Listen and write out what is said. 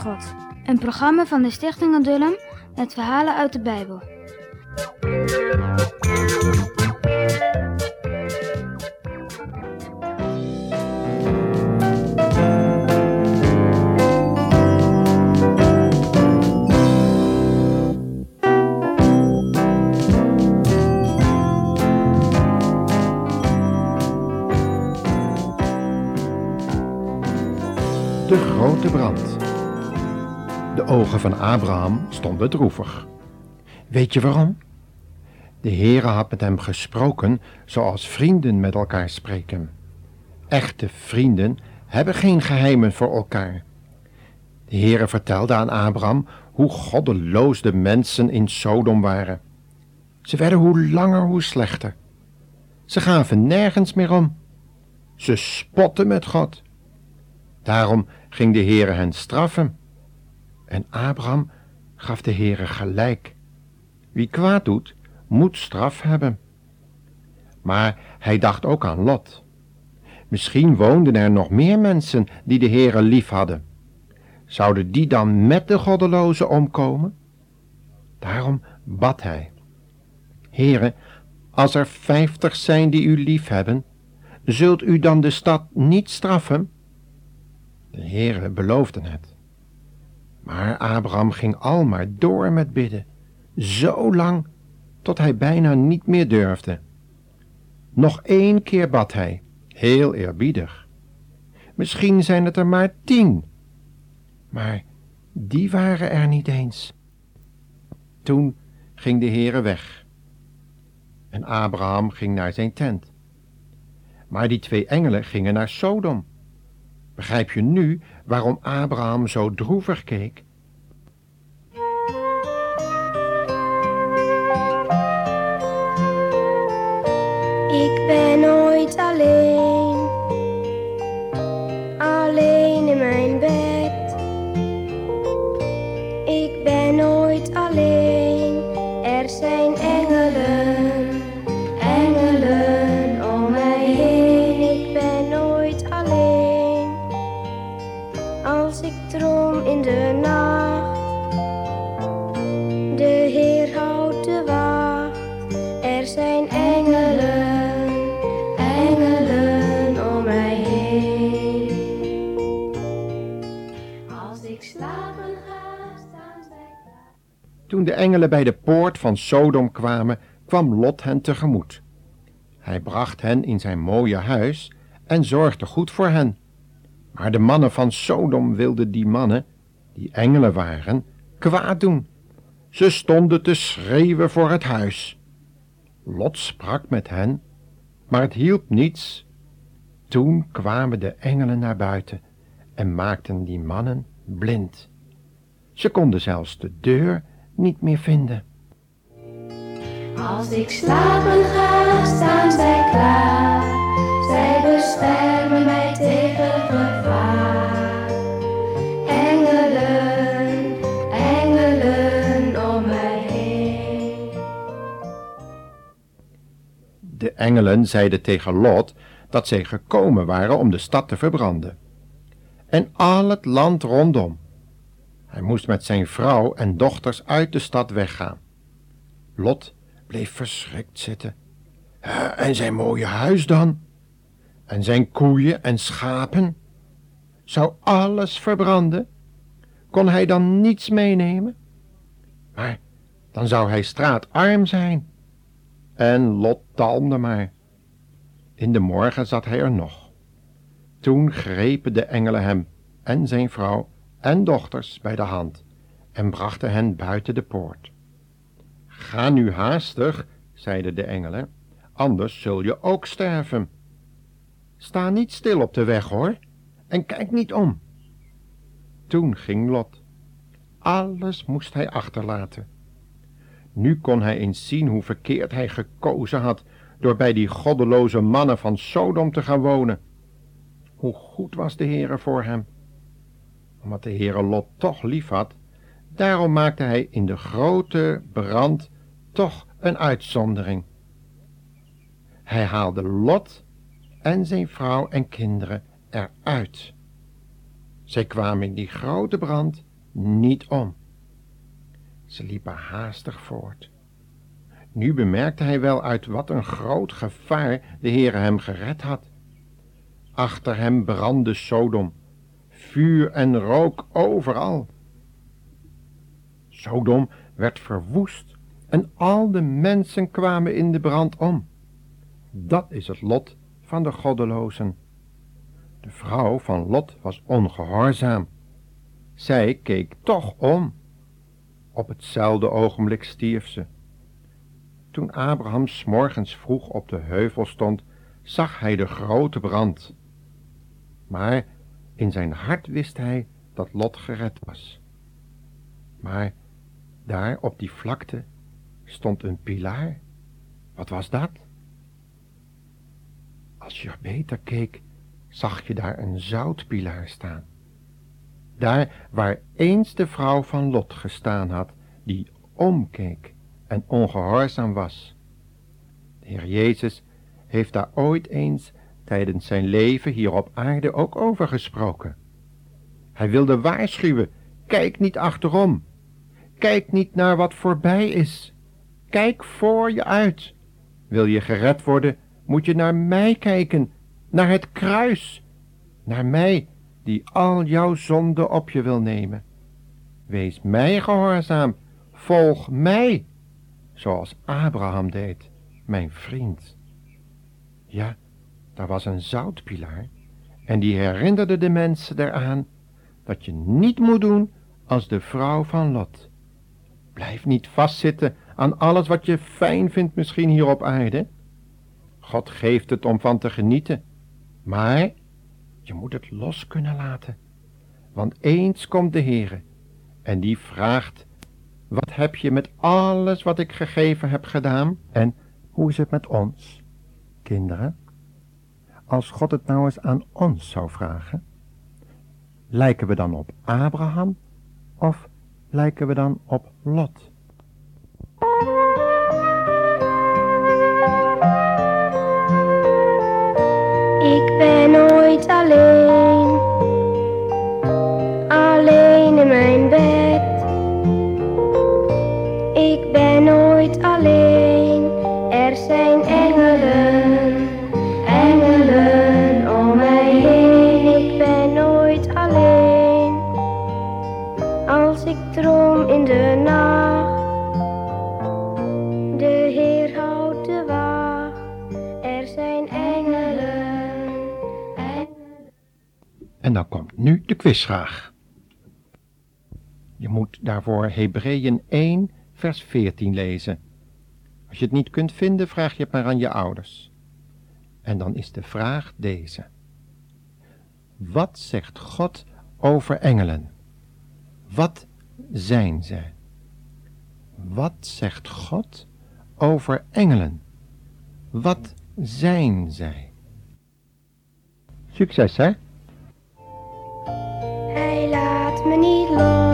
God. Een programma van de Stichting Adullam met verhalen uit de Bijbel. De grote brand. De ogen van Abraham stonden droevig. Weet je waarom? De Heere had met hem gesproken zoals vrienden met elkaar spreken. Echte vrienden hebben geen geheimen voor elkaar. De Heere vertelde aan Abraham hoe goddeloos de mensen in Sodom waren. Ze werden hoe langer hoe slechter. Ze gaven nergens meer om. Ze spotten met God. Daarom ging de Heere hen straffen. En Abraham gaf de Heere gelijk. Wie kwaad doet, moet straf hebben. Maar hij dacht ook aan Lot. Misschien woonden er nog meer mensen die de Heere lief hadden. Zouden die dan met de goddelozen omkomen? Daarom bad hij. Heere, als er vijftig zijn die u lief hebben, zult u dan de stad niet straffen? De Heere beloofde het. Maar Abraham ging al maar door met bidden, zo lang tot hij bijna niet meer durfde. Nog één keer bad hij, heel eerbiedig. Misschien zijn het er maar tien, maar die waren er niet eens. Toen ging de Heere weg en Abraham ging naar zijn tent. Maar die twee engelen gingen naar Sodom. Begrijp je nu waarom Abraham zo droevig keek? Ik ben nooit alleen, als ik droom in de nacht. De Heer houdt de wacht, er zijn engelen, engelen om mij heen. Als ik slapen ga, staan zij klaar. Toen de engelen bij de poort van Sodom kwamen, kwam Lot hen tegemoet. Hij bracht hen in zijn mooie huis en zorgde goed voor hen. Maar de mannen van Sodom wilden die mannen, die engelen waren, kwaad doen. Ze stonden te schreeuwen voor het huis. Lot sprak met hen, maar het hielp niets. Toen kwamen de engelen naar buiten en maakten die mannen blind. Ze konden zelfs de deur niet meer vinden. Als ik slapen ga, staan zij klaar. Zij beschermen engelen zeiden tegen Lot dat zij gekomen waren om de stad te verbranden. En al het land rondom. Hij moest met zijn vrouw en dochters uit de stad weggaan. Lot bleef verschrikt zitten. "Eh, En zijn mooie huis dan? En zijn koeien en schapen? Zou alles verbranden? Kon hij dan niets meenemen? Maar dan zou hij straatarm zijn. En Lot talmde maar. In de morgen zat hij er nog. Toen grepen de engelen hem en zijn vrouw en dochters bij de hand en brachten hen buiten de poort. Ga nu haastig, zeiden de engelen, anders zul je ook sterven. Sta niet stil op de weg, hoor, en kijk niet om. Toen ging Lot. Alles moest hij achterlaten. Nu kon hij eens zien hoe verkeerd hij gekozen had door bij die goddeloze mannen van Sodom te gaan wonen. Hoe goed was de Heere voor hem. Omdat de Heere Lot toch lief had, daarom maakte hij in de grote brand toch een uitzondering. Hij haalde Lot en zijn vrouw en kinderen eruit. Zij kwamen in die grote brand niet om. Ze liepen haastig voort. Nu bemerkte hij wel uit wat een groot gevaar de Heere hem gered had. Achter hem brandde Sodom, vuur en rook overal. Sodom werd verwoest en al de mensen kwamen in de brand om. Dat is het lot van de goddelozen. De vrouw van Lot was ongehoorzaam. Zij keek toch om. Op hetzelfde ogenblik stierf ze. Toen Abraham s morgens vroeg op de heuvel stond, zag hij de grote brand. Maar in zijn hart wist hij dat Lot gered was. Maar daar op die vlakte stond een pilaar. Wat was dat? Als je beter keek, zag je daar een zoutpilaar staan. Daar waar eens de vrouw van Lot gestaan had, die omkeek en ongehoorzaam was. De Heer Jezus heeft daar ooit eens tijdens zijn leven hier op aarde ook over gesproken. Hij wilde waarschuwen, kijk niet achterom, kijk niet naar wat voorbij is, kijk voor je uit. Wil je gered worden, moet je naar mij kijken, naar het kruis, naar mij die al jouw zonde op je wil nemen. Wees mij gehoorzaam, volg mij, zoals Abraham deed, mijn vriend. Ja, daar was een zoutpilaar en die herinnerde de mensen eraan dat je niet moet doen als de vrouw van Lot. Blijf niet vastzitten aan alles wat je fijn vindt misschien hier op aarde. God geeft het om van te genieten, maar je moet het los kunnen laten. Want eens komt de Heere en die vraagt, wat heb je met alles wat ik gegeven heb gedaan? En hoe is het met ons, kinderen? Als God het nou eens aan ons zou vragen, lijken we dan op Abraham of lijken we dan op Lot? Ben nooit alleen, alleen in mijn bed. Ik ben nooit alleen, er zijn engelen, engelen om mij heen. Ik ben nooit alleen, als ik droom in de nacht. En dan komt nu de quizvraag. Je moet daarvoor Hebreeën 1, vers 14 lezen. Als je het niet kunt vinden, vraag je het maar aan je ouders. En dan is de vraag deze. Wat zegt God over engelen? Wat zijn zij? Wat zegt God over engelen? Wat zijn zij? Succes, hè? Laat me niet los.